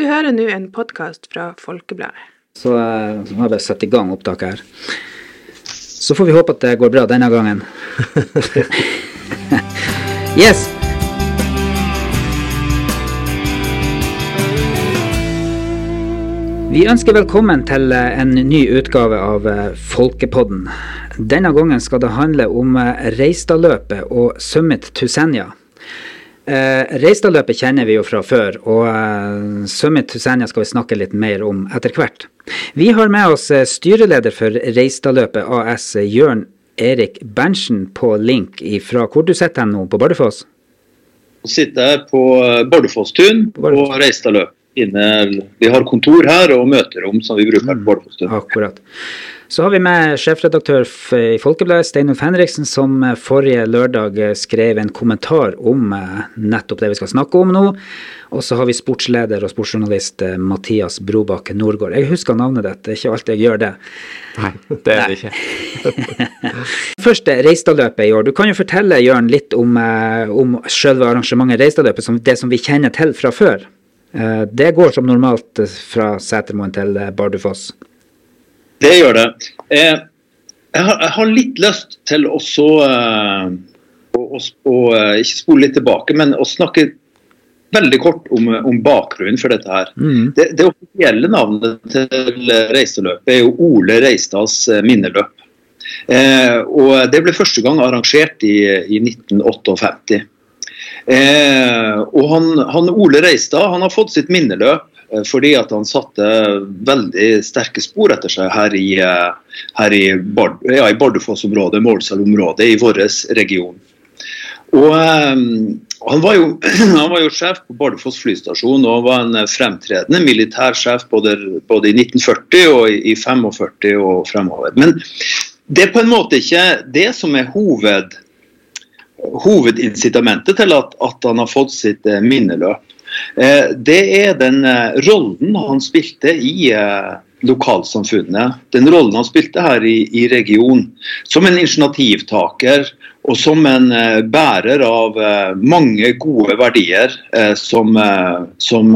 Du hører nå en podkast fra Folkebladet. Så, nå så har vi satt i gang opptaket her. Så får vi håpe at det går bra denne gangen. yes! Vi ønsker velkommen til eh, en ny utgave av eh, Folkepodden. Denne gangen skal det handle om eh, Reistadløpet og Summit to Senja. Eh, Reistadløpet kjenner vi jo fra før, og eh, Summit to skal vi snakke litt mer om etter hvert. Vi har med oss eh, styreleder for Reistadløpet AS, Jørn Erik Berntsen, på link fra hvor du sitter nå, på Bardufoss? Jeg sitter på Bardufosstun Bardufoss-tun På Bardufoss. og Reistadløp. Inne, vi har kontor her og møterom som vi bruker Mm. på Bardufoss-tun. Akkurat. Så har vi med sjefredaktør i Folkebladet, Steinulf Henriksen, som eh, forrige lørdag eh, skrev en kommentar om eh, nettopp det vi skal snakke om nå. Og så har vi sportsleder og sportsjournalist Mathias Brobakk Nordgård. Jeg husker navnet ditt, det er ikke alltid jeg gjør det. Nei, det er det ikke. Først eh, Reistadløpet i år. Du kan jo fortelle Jørn, litt om, om selve arrangementet Reistadløpet, som det som vi kjenner til fra før. Det går som normalt fra Setermoen til Bardufoss. Det gjør det. Eh, jeg, har, jeg har litt lyst til å eh, å, å, å, eh, Ikke spole litt tilbake, men å snakke veldig kort om, om bakgrunnen for dette her. Mm. Det, det offisielle navnet til Reiseløpet er jo Ole Reistads minneløp. Eh, og Det ble første gang arrangert i, i 1958. Eh, og han, han Ole Reistad han har fått sitt minneløp fordi at han satte veldig sterke spor etter seg her i, eh, her i, Bard, ja, i Bardufoss-området, Målselv-området i vår region. Og eh, han var, jo, han var jo sjef på Bardufoss flystasjon og var en fremtredende fremtredende militærsjef både, både i 1940 og i, i 45 og fremover. Men det er på en måte ikke det som er hoved, hovedincitamentet til at, at han har fått sitt eh, minneløp. Eh, det er den eh, rollen han spilte i eh, lokalsamfunnet. Den rollen han spilte her i, i regionen. Som en initiativtaker og som en bærer av mange gode verdier som, som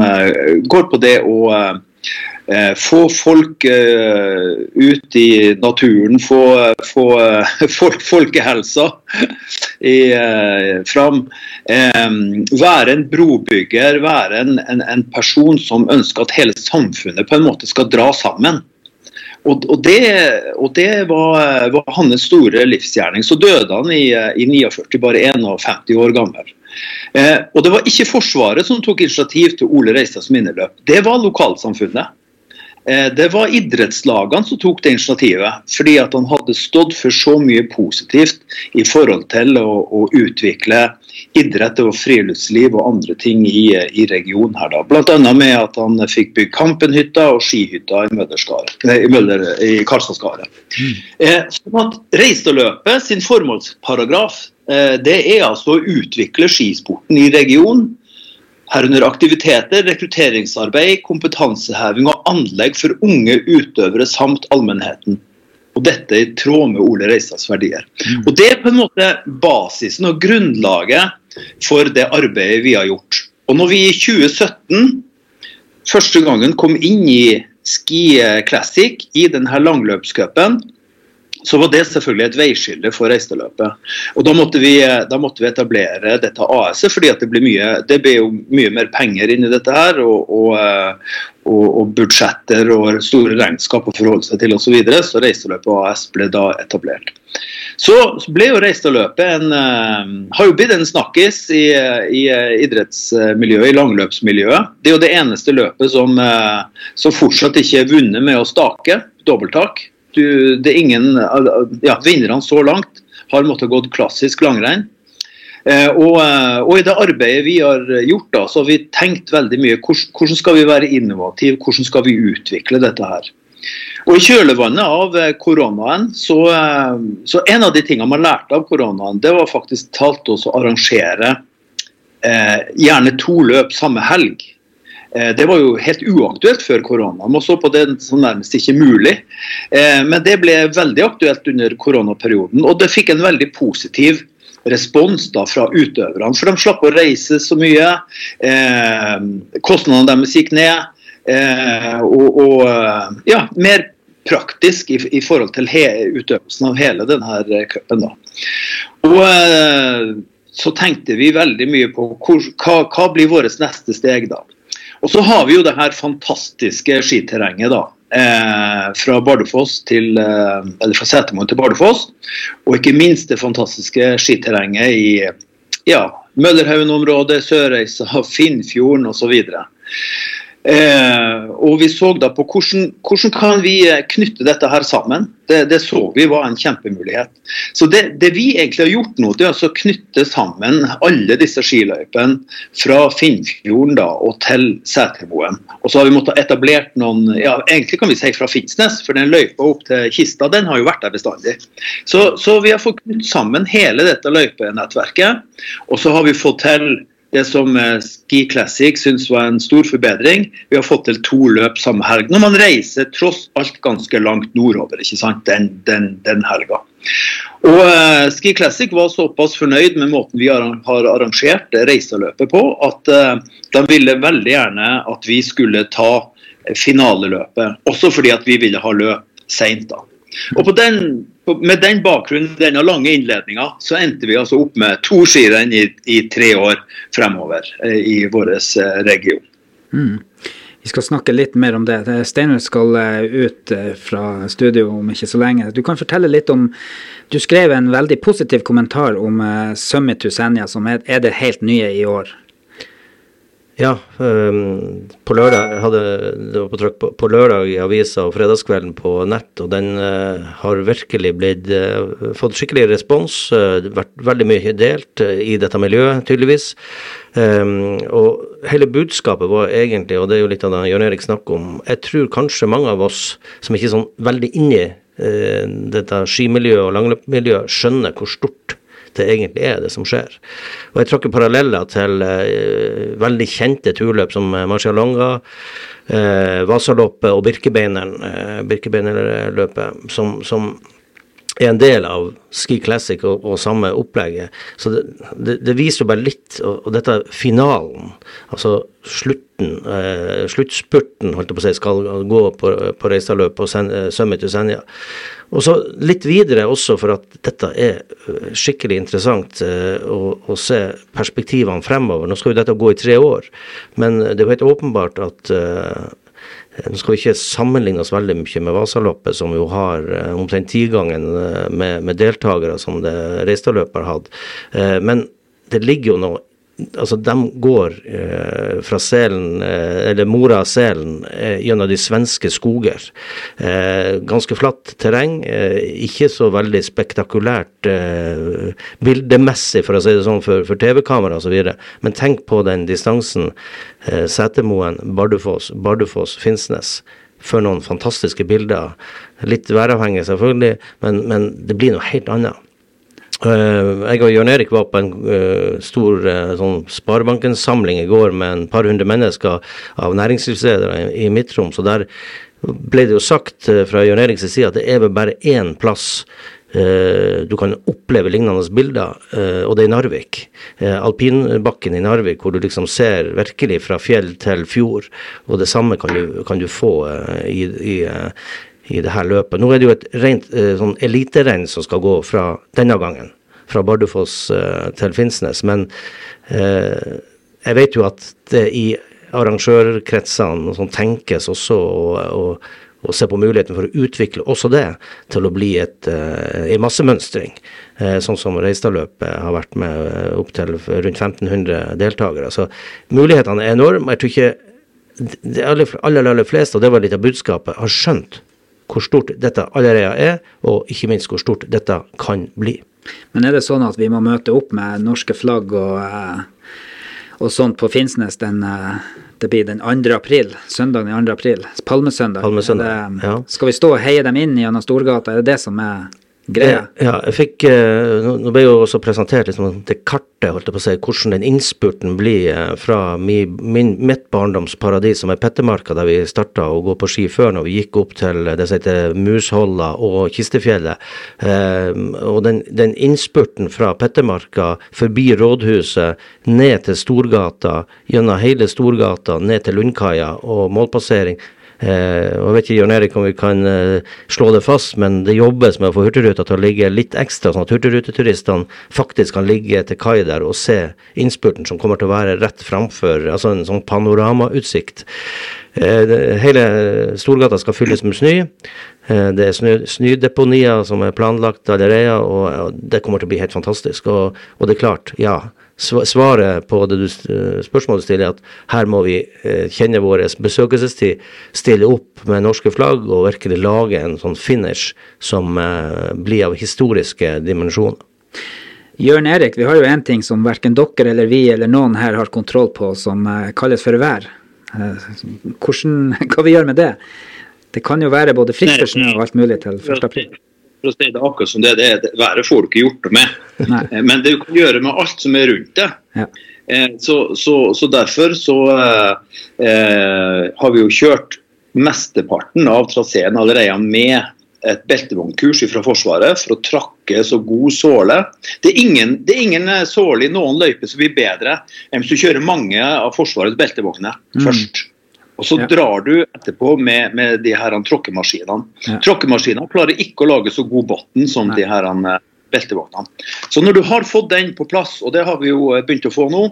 går på det å få folk eh, ut i naturen, få, få eh, folk, folkehelsa i, eh, fram. Eh, være en brobygger, være en, en, en person som ønsker at hele samfunnet på en måte skal dra sammen. Og, og, det, og det var, var hans store livsgjerning. Så døde han i, i 49, bare 51 år gammel. Eh, og det var ikke Forsvaret som tok initiativ til Ole Reistads minneløp, det var lokalsamfunnet. Eh, det var idrettslagene som tok det initiativet, fordi at han hadde stått for så mye positivt i forhold til å, å utvikle idrett og friluftsliv og andre ting i, i regionen her da. Annet med at han fikk bygd Kampenhytta og skihytta i, i, Møller, i Karlstadskaret. Eh, sånn at Reistadløpet sin formålsparagraf eh, det er altså å utvikle skisporten i regionen. Herunder aktiviteter, rekrutteringsarbeid, kompetanseheving og anlegg for unge utøvere samt allmennheten. Og dette i tråd med Ole Reistads verdier. Og Det er på en måte basisen og grunnlaget for det arbeidet vi har gjort. Og når vi i 2017 første gangen kom inn i Ski Classic i denne langløpscupen, så var det selvfølgelig et veiskille for Reistadløpet. Og da måtte, vi, da måtte vi etablere dette AS-et, fordi det ble, mye, det ble jo mye mer penger inn i dette her. Og, og, eh, og, og budsjetter og store regnskap å forholde seg til osv. Så, videre, så Reistadløpet AS ble da etablert. Så ble jo Reistadløpet en eh, har jo blitt en snakkis i, i idrettsmiljøet, i langløpsmiljøet. Det er jo det eneste løpet som, eh, som fortsatt ikke er vunnet med å stake, dobbelttak. Du, det er ingen, ja, Vinnerne så langt har måttet gått klassisk langrenn. Eh, og, eh, og i det arbeidet vi har gjort, da, så har vi tenkt veldig mye hvordan, skal vi være innovative, hvordan skal vi utvikle dette her. Og I kjølvannet av eh, koronaen, så, så en av de tingene man lærte av koronaen, det var faktisk talt også å arrangere eh, gjerne to løp samme helg. Eh, Det var jo helt uaktuelt før korona. Man så på det som nærmest ikke mulig. Eh, Men det ble veldig aktuelt under koronaperioden, og det fikk en veldig positiv respons da fra utøverne. For de slapp å reise så mye. Eh, kostnadene deres gikk ned. Og, og ja, mer praktisk i, i forhold til he, utøvelsen av hele denne cupen. Og så tenkte vi veldig mye på hva, hva blir vårt neste steg da. Og så har vi jo det her fantastiske skiterrenget da. Eh, fra Bardufoss til eh, eller fra Setermoen til Bardufoss. Og ikke minst det fantastiske skiterrenget i ja, Møllerhaugen-området, Sørreisa, Finnfjorden osv. Eh, og vi så da på hvordan, hvordan kan vi eh, knytte dette her sammen. Det, det så vi var en kjempemulighet. Så det, det, vi egentlig har gjort nå, det er altså å knytte sammen alle disse skiløypene fra Finnfjorden da, og til Setermoen. Og så har vi måttet etablert noen ja, Egentlig kan vi si fra Finnsnes, for den løypa opp til Kista den har jo vært der bestandig. Så, så vi har fått knytt sammen hele dette løypenettverket, og så har vi fått til det som eh, Ski Classic syns var en stor forbedring. Vi har fått til to løp samme helg. Når man reiser tross alt ganske langt nordover ikke sant, den, den, den helga. Og uh, Ski Classic var såpass fornøyd med måten vi har, arrangert reiseløpet på, at uh, de ville veldig gjerne at vi skulle ta finaleløpet. Også fordi at vi ville ha løp seint. Og på den med den bakgrunnen, denne lange innledninga, så endte vi altså opp med to skirenn i, i, tre år fremover eh, i vår eh, region. Mm. Vi skal snakke litt mer om det. Steinar skal eh, ut fra studio om ikke så lenge. Du kan fortelle litt om Du skrev en veldig positiv kommentar om Summit to Senja, som er det helt nye i år. Ja, um, på lørdag hadde det var på trykk på, på, lørdag i avisa og fredagskvelden på nett, og den uh, har virkelig blitt uh, fått skikkelig respons. Uh, vært veldig mye delt i dette miljøet, tydeligvis. Um, og hele budskapet var egentlig, og det er jo litt av det Jørn Erik snakker om, jeg tror kanskje mange av oss som ikke er sånn veldig inni dette skimiljøet og langløpmiljøet, skjønner hvor stort det egentlig er, det som skjer. Og jeg tråkker paralleller til eh, veldig kjente turløp som eh, Marcialonga, eh, Vasaloppet og eh, Birkebeinerløpet, som, som er en del av Ski Classic og, og samme opplegget. Så det, det, det, viser jo bare litt, og, og dette finalen, altså slutten, eh, sluttspurten, holdt jeg på å si, skal gå på, på Reistadløpet og Sen, Summit til Senja. Og så litt videre også for at dette er øh, skikkelig interessant eh, å, å, se perspektivene fremover. Nå skal jo dette gå i tre år, men det er jo helt åpenbart at uh, nå skal vi ikke sammenligne oss veldig mye med Vasaloppet, som jo har uh, omtrent tigangen med, med deltakere som det Reistadløpet har hatt. Men det ligger jo noe Altså, de går eh, fra selen, eh, eller mora av selen, eh, gjennom de svenske skoger. Eh, ganske flatt terreng, eh, ikke så veldig spektakulært eh, bildemessig, for å si det sånn, for, for TV-kamera osv. Men tenk på den distansen. Setermoen, Bardufoss, Bardufoss, Finnsnes. For noen fantastiske bilder. Litt væravhengig, selvfølgelig, men, men det blir noe helt annet. Uh, jeg og Jørn Erik var på en uh, stor uh, sånn Sparebanken-samling i går med en par hundre mennesker av næringslivsledere i, i Midt-Troms. Og der ble det jo sagt fra Jørn Eriks side at det er vel bare én plass du kan oppleve lignende bilder, og det er i Narvik. Alpinbakken i Narvik, hvor du liksom ser virkelig fra fjell til fjord. Og det samme kan du, kan du få i, i i det her løpet. Nå er det jo et rent eh, sånn eliterenn som skal gå fra denne gangen, fra Bardufoss eh, til Finnsnes. Men eh, jeg vet jo at det i arrangørkretsene sånn tenkes også å, se på muligheten for å utvikle også det til å bli et, uh, en massemønstring. Sånn som Reistadløpet har vært med opp opptil rundt 1500 deltakere. Så mulighetene er enorme. Jeg tror ikke de aller, aller, aller fleste, og det var litt av budskapet, har skjønt hvor stort dette allerede er, og ikke minst hvor stort dette kan bli. Men er det sånn at vi må møte opp med norske flagg og, eh, og sånt på Finnsnes den eh, det blir den 2. april, søndag den 2. april, palmesøndag. palmesøndag det, ja. Skal vi stå og heie dem inn gjennom Storgata, er det det som er greia. Ja, jeg fikk eh, Nå ble jo også presentert liksom det kartet, holdt jeg på å si, hvordan den innspurten blir eh, fra min, min, mitt barndomsparadis, som er Pettermarka, der vi starta å gå på ski før, når vi gikk opp til det som heter Musholla og Kistefjellet. Eh, og den, den innspurten fra Pettermarka forbi rådhuset, ned til Storgata, gjennom hele Storgata, ned til Lundkaia og målpassering. Eh, jeg vet ikke Jørn Erik om vi kan eh, slå det fast, men det jobbes med å få Hurtigruta til å ligge litt ekstra, sånn at hurtigruteturistene faktisk kan ligge til kai der og se innspurten som kommer til å være rett framfor, altså en sånn panoramautsikt. Eh, hele Storgata skal fylles med snø. Det er snø, snødeponier som er planlagt allerede, og det kommer til å bli helt fantastisk. Og, og det er klart, ja. Sva- Svaret på det du, spørsmålet du stiller, er at her må vi eh, kjenne vår besøkelsestid, stille opp med norske flagg og virkelig lage en sånn finish som eh, blir av historiske dimensjoner. Jørn Erik, vi har jo en ting som verken dere eller vi eller noen her har kontroll på, som eh, kalles for vær. Eh, hvordan, hva vi gjør med det? Det kan jo være både fritt og snø og alt mulig til 1. april. For å si det akkurat som det, det er det været får du ikke gjort noe med. Nei. Eh, Men det du kan gjøre med alt som er rundt det. Ja. Eh, Så, så, så derfor så eh, eh, har vi jo kjørt mesteparten av traseen allerede med et beltevognkurs fra Forsvaret for å trakke så god såle. Det er ingen, det er ingen såle i noen løyper som blir bedre enn hvis du kjører mange av Forsvarets beltevogner Mm. først. Og så Ja. drar du etterpå med, med de her tråkkemaskinene. Ja. Tråkkemaskinene klarer ikke å lage så god bunn som Nei. de her eh, beltevognene. Så når du har fått den på plass, og det har vi jo eh, begynt å få nå,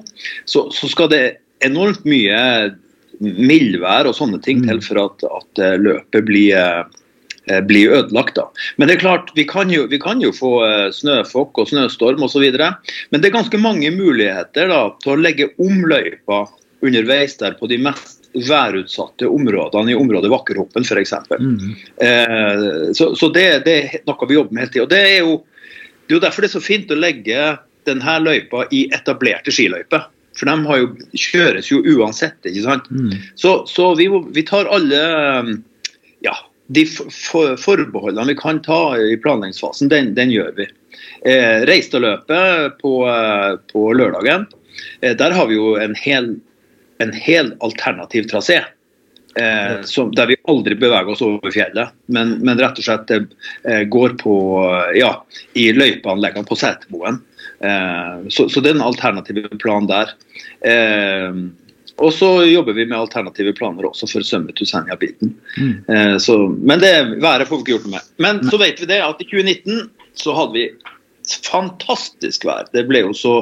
så, så skal det enormt mye mildvær og sånne ting Mm. til for at, at eh, løpet blir, eh, blir ødelagt. da. Men det er klart, vi kan jo, vi kan jo få eh, snøfokk og snøstorm osv. Men det er ganske mange muligheter da, til å legge om løypa underveis der på de mest værutsatte områdene i området Vakkerhoppen f.eks. Mm. Eh, så så det, det er noe vi jobber med hele tida. Det er jo det er jo derfor det er så fint å legge denne løypa i etablerte skiløyper. For de har jo, kjøres jo uansett, ikke sant. Mm. Så, så vi, vi tar alle ja, de for, for, forbeholdene vi kan ta i planleggingsfasen, den, den gjør vi. Eh, Reistadløpet på, eh, på lørdagen, eh, der har vi jo en hel, en hel alternativ trasé. Eh, som, der vi aldri beveger oss over fjellet, men, men rett og slett eh, går på ja, i løypeanleggene på Setermoen. Eh, så, så det er en alternativ plan der. Eh, og så jobber vi med alternative planer også for Summit to Senja-biten. Mm. Eh, men det været får vi ikke gjort noe med. Men så vet vi det at i 2019 så hadde vi fantastisk vær. Det ble jo så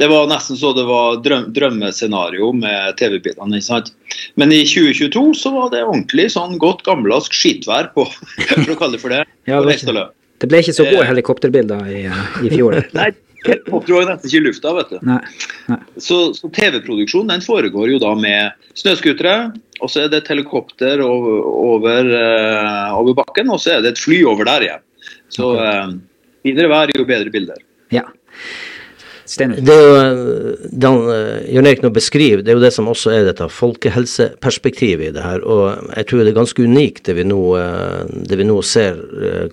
Det var nesten så det var drøm, drømmescenario med TV-bildene. ikke sant? Men i 2022 så var det ordentlig sånn godt gammelask skitvær på, for å kalle det for det. Ja, det på ikke- Det ble ikke så gode helikopterbilder i, eh, i fjor. Nei, helikopter var nesten ikke i lufta, vet du. Nei. Nei. Så, så TV-produksjonen den foregår jo da med snøscootere, og så er det et helikopter over, over, eh, over bakken, og så er det et fly over der igjen. Så uh, finere vær, jo bedre bilder. Ja. Det er jo eh, det han, eh, Jørn Erik nå beskriver, det er jo det som også er dette folkehelseperspektivet i det her. Og jeg tror det er ganske unikt det vi nå, eh, det vi nå ser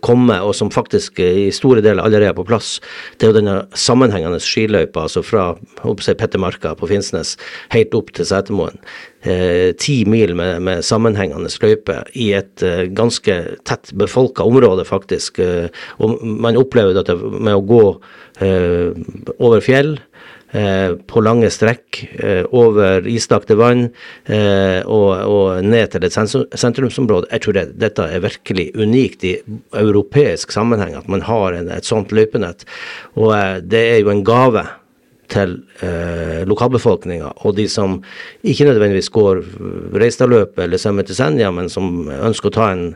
komme, og som faktisk i store deler allerede er på plass. Det er jo denne sammenhengende skiløypa, altså fra Petter Marka Pettermarka på Finnsnes helt opp til Setermoen. Eh, Ti mil med, med sammenhengende løype i et eh, ganske tett befolka område, faktisk. Eh, og man opplever dette med å gå over fjell, på lange strekk, over islagte vann og, og ned til et sentrumsområde. Jeg tror det, dette er virkelig unikt i europeisk sammenheng, at man har en, et sånt løypenett. Og det er jo en gave til eh, lokalbefolkninga, og de som ikke nødvendigvis går Reistadløpet eller Summit til Senja, men som ønsker å ta en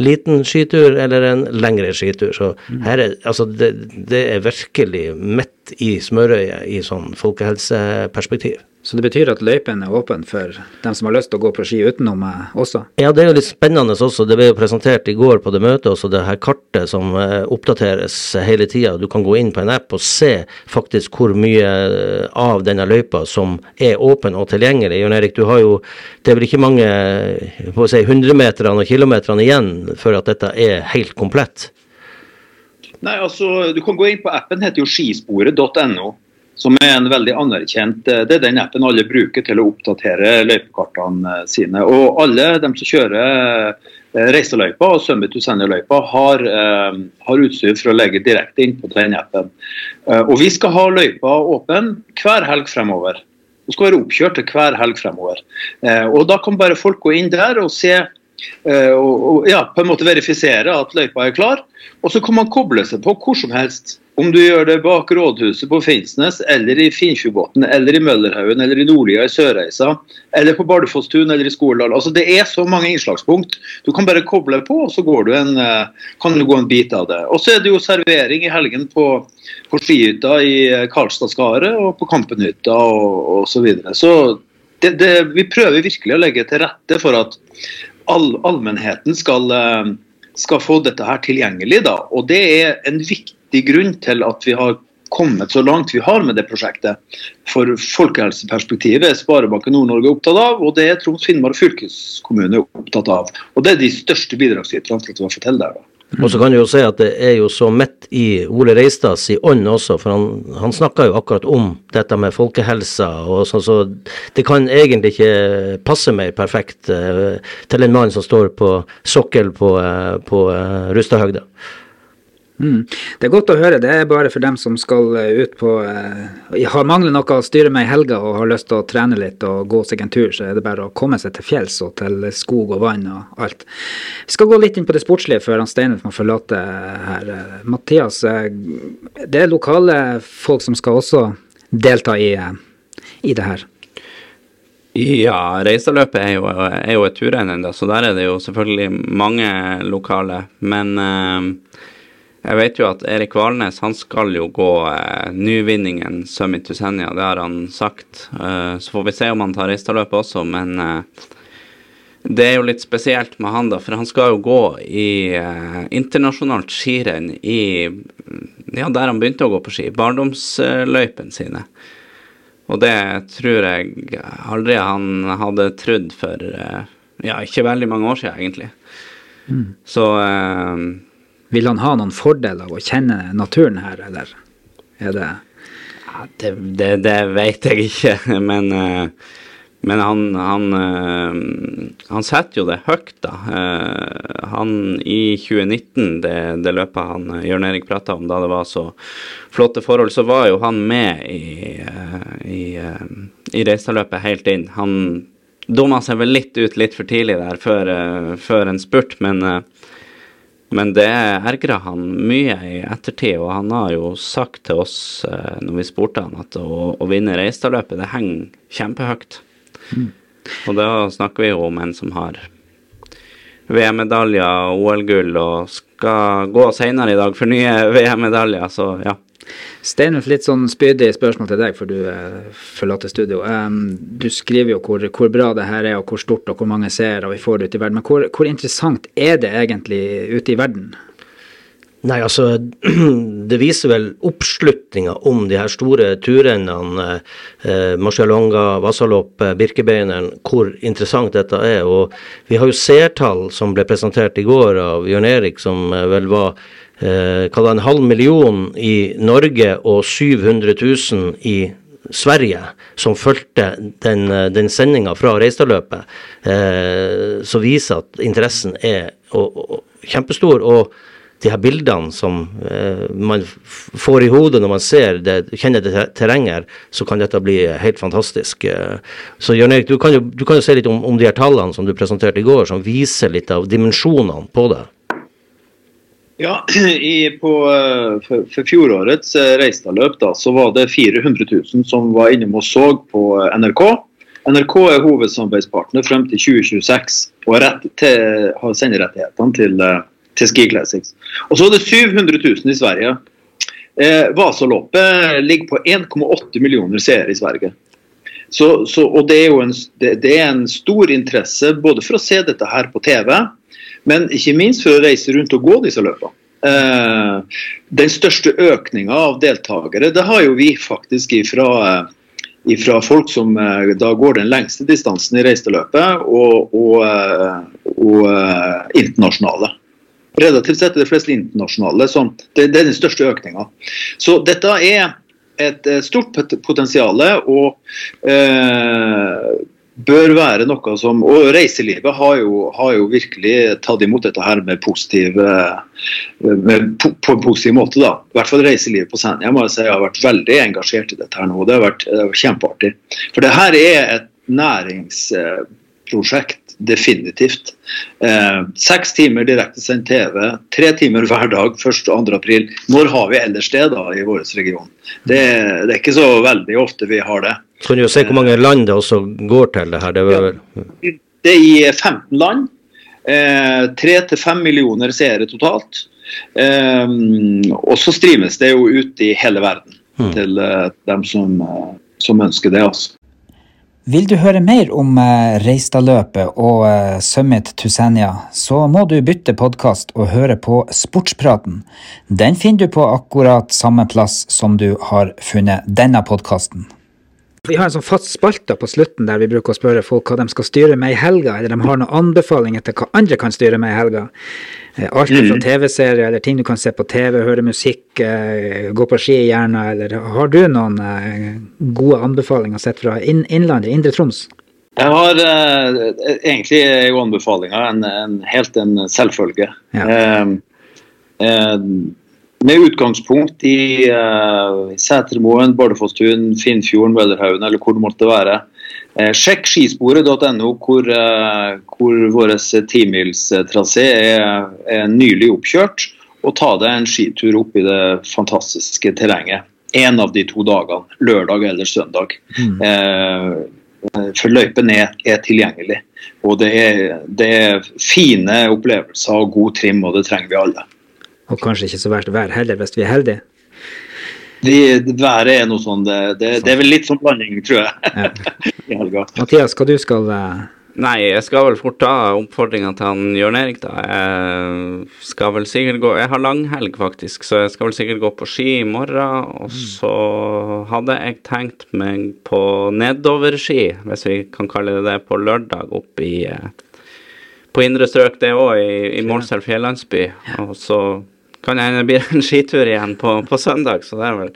liten skitur eller en lengre skitur. Så her er, altså det, det er virkelig midt i smørøyet i sånn folkehelseperspektiv. Så det betyr at løypen er åpen for dem som har lyst til å gå på ski utenom meg også? Ja, det er jo litt spennende også. Det ble jo presentert i går på det møtet også, det her kartet som eh, oppdateres hele tida. Du kan gå inn på en app og se faktisk hvor mye eh, av denne løypa som er åpen og tilgjengelig. Jon Erik, du har jo Det er vel ikke mange eh, på å si, hundremeterne og kilometerne igjen før at dette er helt komplett? Nei, altså, Du kan gå inn på appen, heter jo skisporet.no. Som er en veldig anerkjent eh, Det er den appen alle bruker til å oppdatere løypekartene sine. Og alle de som kjører eh, Reiseløypa og Summit to Senja-løypa, har, eh, har, utstyr for å legge direkte inn på den appen. Eh, og vi skal ha løypa åpen hver helg fremover. Det skal være oppkjørt til hver helg fremover. Eh, og Da kan bare folk gå inn der og se eh, og, og ja, på en måte verifisere at løypa er klar. Og så kan man koble seg på hvor som helst. Om du gjør det bak rådhuset på Finnsnes, eller i Finnsjubotn, eller i Møllerhaugen, eller i Nordlia i Sørreisa, eller på Bardufossstuen eller i Skoledal. Altså, det er så mange innslagspunkt. Du kan bare koble på, og så går du en, eh, kan du gå en bit av det. Og så er det jo servering i helgen på, på skihytta i Karlstadskaret og på Kampenhytta og osv. Så, videre. så det, det, vi prøver virkelig å legge til rette for at all, allmennheten skal, eh, skal få dette her tilgjengelig. Da. Og det er en viktig grunn til at vi har kommet så langt vi har med det prosjektet. For folkehelseperspektivet er Sparebanken Nord-Norge opptatt av, og det er Troms Finnmark fylkeskommune opptatt av. Og Det er de største bidragsyterne til har fått til det. da. Og så kan du jo si at det er jo så midt i Ole Reistads i ånd også, for han, han snakka jo akkurat om dette med folkehelsa. og sånn, så Det kan egentlig ikke passe mer perfekt uh, til en mann som står på sokkel på, uh, på uh, Rustadhøgda. Mm. Det er godt å høre. Det er bare for dem som skal eh, ut på eh, Har mangler noe å styre med i helga og har lyst til å trene litt og gå seg en tur, så er det bare å komme seg til fjells og til skog og vann og alt. Vi skal gå litt inn på det sportslige før han Steinulf må forlate her. Uh, Mathias, det er lokale folk som skal også delta i, i det her? Ja, Reisaløpet er er jo et turrenn ennå, så der er det jo selvfølgelig mange lokale. Men jeg vet jo at Erik Valnes han skal jo gå eh, nyvinningen Summit to Senja, det har han sagt. Eh, så får vi se om han tar Reistadløpet også, men eh, det er jo litt spesielt med han, da, for han skal jo gå i eh, internasjonalt skirenn i Ja, der han begynte å gå på ski. Barndomsløypene sine. Og det tror jeg aldri han hadde trodd for eh, ja, ikke veldig mange år siden, egentlig. Mm. Så eh, vil han ha noen fordel av å kjenne naturen her, eller er det ja, det, det, det, vet jeg ikke, men, eh, men han, han, eh, han, setter jo det høyt, da. Eh, han i 2019, det, det løpet han Jørn Erik prata om da det var så flotte forhold, så var jo han med i, i, i Reistadløpet helt inn. Han dumma seg vel litt ut litt for tidlig der før, før en spurt, men men det ergra han mye i ettertid, og han har jo sagt til oss eh, når vi spurte han at å, å vinne Reistadløpet, det henger kjempehøyt. Mm. Og da snakker vi jo om en som har VM-medaljer, OL-gull og skal gå senere i dag for nye VM-medaljer, så ja. Steinulf, litt sånn spydig spørsmål til deg, for du eh, forlater studio. Du skriver jo hvor, hvor, bra det her er, og hvor stort og hvor mange seere vi får ute i verden. Men hvor, hvor interessant er det egentlig ute i verden? Nei, altså Det viser vel oppslutninga om de her store turrennene, eh, Marcialonga, Vasalopp, eh, Birkebeineren, hvor interessant dette er. Og vi har jo seertall som ble presentert i går av Jørn Erik, som eh, vel var eh, en halv million i Norge og 700 000 i Sverige, som fulgte den, eh, den sendinga fra Reistadløpet, eh, som viser at interessen er og, og, kjempestor. og de her bildene som eh, man får i hodet når man ser det, kjenner det terrenget, så kan dette bli helt fantastisk. Eh, så Jørn Erik, du kan jo, du kan jo se litt om, om de her tallene som du presenterte i går, som viser litt av dimensjonene på det. Ja, i, på, eh, for, for, fjorårets eh, Reistadløp da, så var det 400 000 som var innom og så på eh, NRK. NRK er hovedsamarbeidspartner frem til 2026 og rett til, har senderettighetene til, til Ski Classics. Og så er det 700 000 i Sverige. Eh, Vasaloppet ligger på 1,8 millioner seere i Sverige. Så, så, og det er jo en, det, det er en stor interesse både for å se dette her på TV, men ikke minst for å reise rundt og gå disse løpene. Eh, den største økninga av deltakere det har jo vi faktisk ifra, eh, ifra folk som eh, da går den lengste distansen i reiseløpet, og, og, og internasjonale. Relativt sett er det fleste internasjonale. Sånn. det, det er den største økninga. Så dette er et eh, stort pot- potensial og eh, bør være noe som Og reiselivet har jo, har jo virkelig tatt imot dette her med positiv eh, med, på, på en positiv måte. da. I hvert fall reiselivet på Senja jeg si har vært veldig engasjert i dette her nå. Det har vært, det kjempeartig. For det her er et næringsprosjekt. Definitivt. Eh, seks timer direktesendt TV, tre timer hver dag 1. og 2. april. Når har vi ellers det da i vår region? Det, det er ikke så veldig ofte vi har det. Så kan du jo se hvor mange land det også går til det her. Det er vel, Det er i 15 land. Tre 3-5 millioner seere totalt. Eh, og så streames det jo ut i hele verden Mm. til eh, dem som, eh, som ønsker det. altså. Vil du høre mer om eh, Reistadløpet og eh, Summit Tusenia, så må du bytte podkast og høre på Sportspraten. Den finner du på akkurat samme plass som du har funnet denne podkasten. Vi har en sånn fast spalte på slutten der vi bruker å spørre folk hva de skal styre med i helga, eller de har noen anbefalinger til hva andre kan styre med i helga. Eh, Alt fra TV-serier eller ting du kan se på TV, høre musikk, eh, gå på ski gjerne, eller har du noen eh, gode anbefalinger sett fra inn Innlandet, Indre Troms? Jeg har eh, egentlig er jo anbefalinga en, en, helt en selvfølge. Ja. Eh, eh, med utgangspunkt i uh, Setermoen, Bardufosstun, Finnfjorden, Møllerhaugen eller hvor det måtte være. Eh, sjekk skisporet.no, hvor, uh, hvor vår timilstrasé er, er nylig oppkjørt. Og ta deg en skitur opp i det fantastiske terrenget. En av de to dagene, lørdag eller søndag. Eh, for løypen er, er tilgjengelig. Og det er, det er fine opplevelser og god trim, og det trenger vi alle. Og kanskje ikke så verst vær heller, hvis vi er heldige. Det, det været er noe sånn, det, det, det er vel litt sånn blanding, tror jeg, i helga. Mathias, hva du skal eh, Nei, jeg skal vel fort ta oppfordringa til han Jørn Erik, da. Jeg skal vel sikkert gå Jeg har langhelg, faktisk, så jeg skal vel sikkert gå på ski i morgen. Og så hadde jeg tenkt meg på nedoverski, hvis vi kan kalle det det, på lørdag opp i eh, På indre strøk, det òg, i, i Målselv fjellandsby. Og så kan jeg det blir en skitur igjen på, på søndag, så det er vel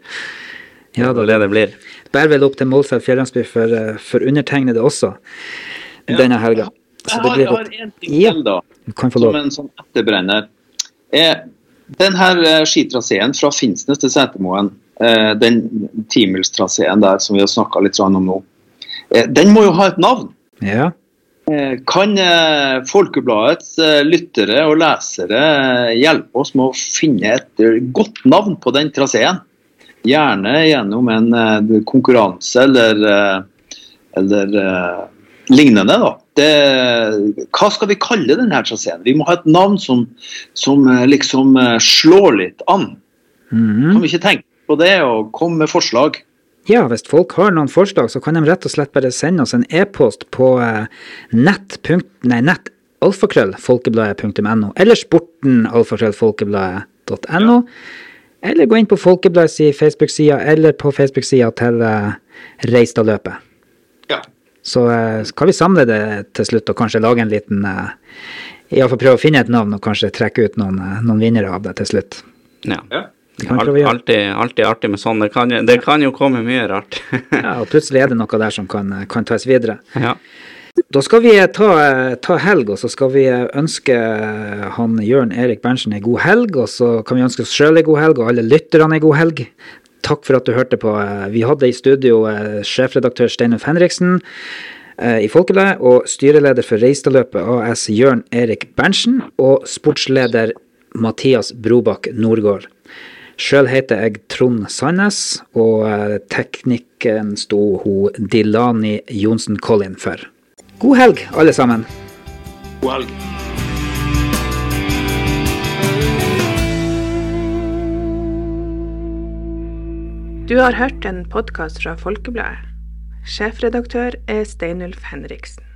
Ja da. det det blir. bærer vel opp til Målselv fjellandsby for, eh, for undertegnede også denne helga. Så Jeg det har, jeg har en ting Ja. til, da. Som en sånn etterbrenner. Eh, den her eh, skitraseen fra Finnsnes til Setermoen, eh, den timilstraseen der som vi har snakka litt om nå, eh, den må jo ha et navn. Ja. Eh, Kan eh, Folkebladets eh, lyttere og lesere hjelpe oss med å finne et godt navn på den traseen? Gjerne gjennom en konkurranse eller, eller lignende. da. Det, hva skal vi kalle denne traseen? Vi må ha et navn som, som liksom slår litt an. Mhm. Kan vi ikke tenke på det og komme med forslag? Ja, hvis folk har noen forslag, så kan de rett og slett bare sende oss en e-post på eh, nett. Nei, nett alfakrøll eller sporten alfakrøll Eller gå inn på Folkebladets Facebook-sida, eller på Facebook-sida til uh, Reistadløpet. Ja. Så eh, skal vi samle det til slutt, og kanskje lage en liten uh, Iallfall prøve å finne et navn, og kanskje trekke ut noen, eh, noen vinnere av det til slutt. Ja. Ja. Alt, alltid, alltid artig med sånn. Det kan, det kan jo komme mye rart. Ja, og plutselig er det noe der som kan, eh, kan tas videre. ja. Da skal vi ta, ta helg, og så skal vi ønske han Jørn Erik Berntsen ei god helg. Og så kan vi ønske oss sjøl ei god helg, og alle lytterne ei god helg. Takk for at du hørte på. Vi hadde i studio eh, sjefredaktør Steinulf Henriksen eh, i Folkebladet, og styreleder for Reistadløpet AS Jørn Erik Berntsen, og sportsleder Mathias Brobakk Nordgård. Sjøl heter jeg Trond Sandnes, og eh, teknikken sto hun Dilani Johnsen Collin for. God helg, alle sammen. God helg. Du har hørt en podkast fra Folkebladet. Sjefredaktør er Steinulf Henriksen.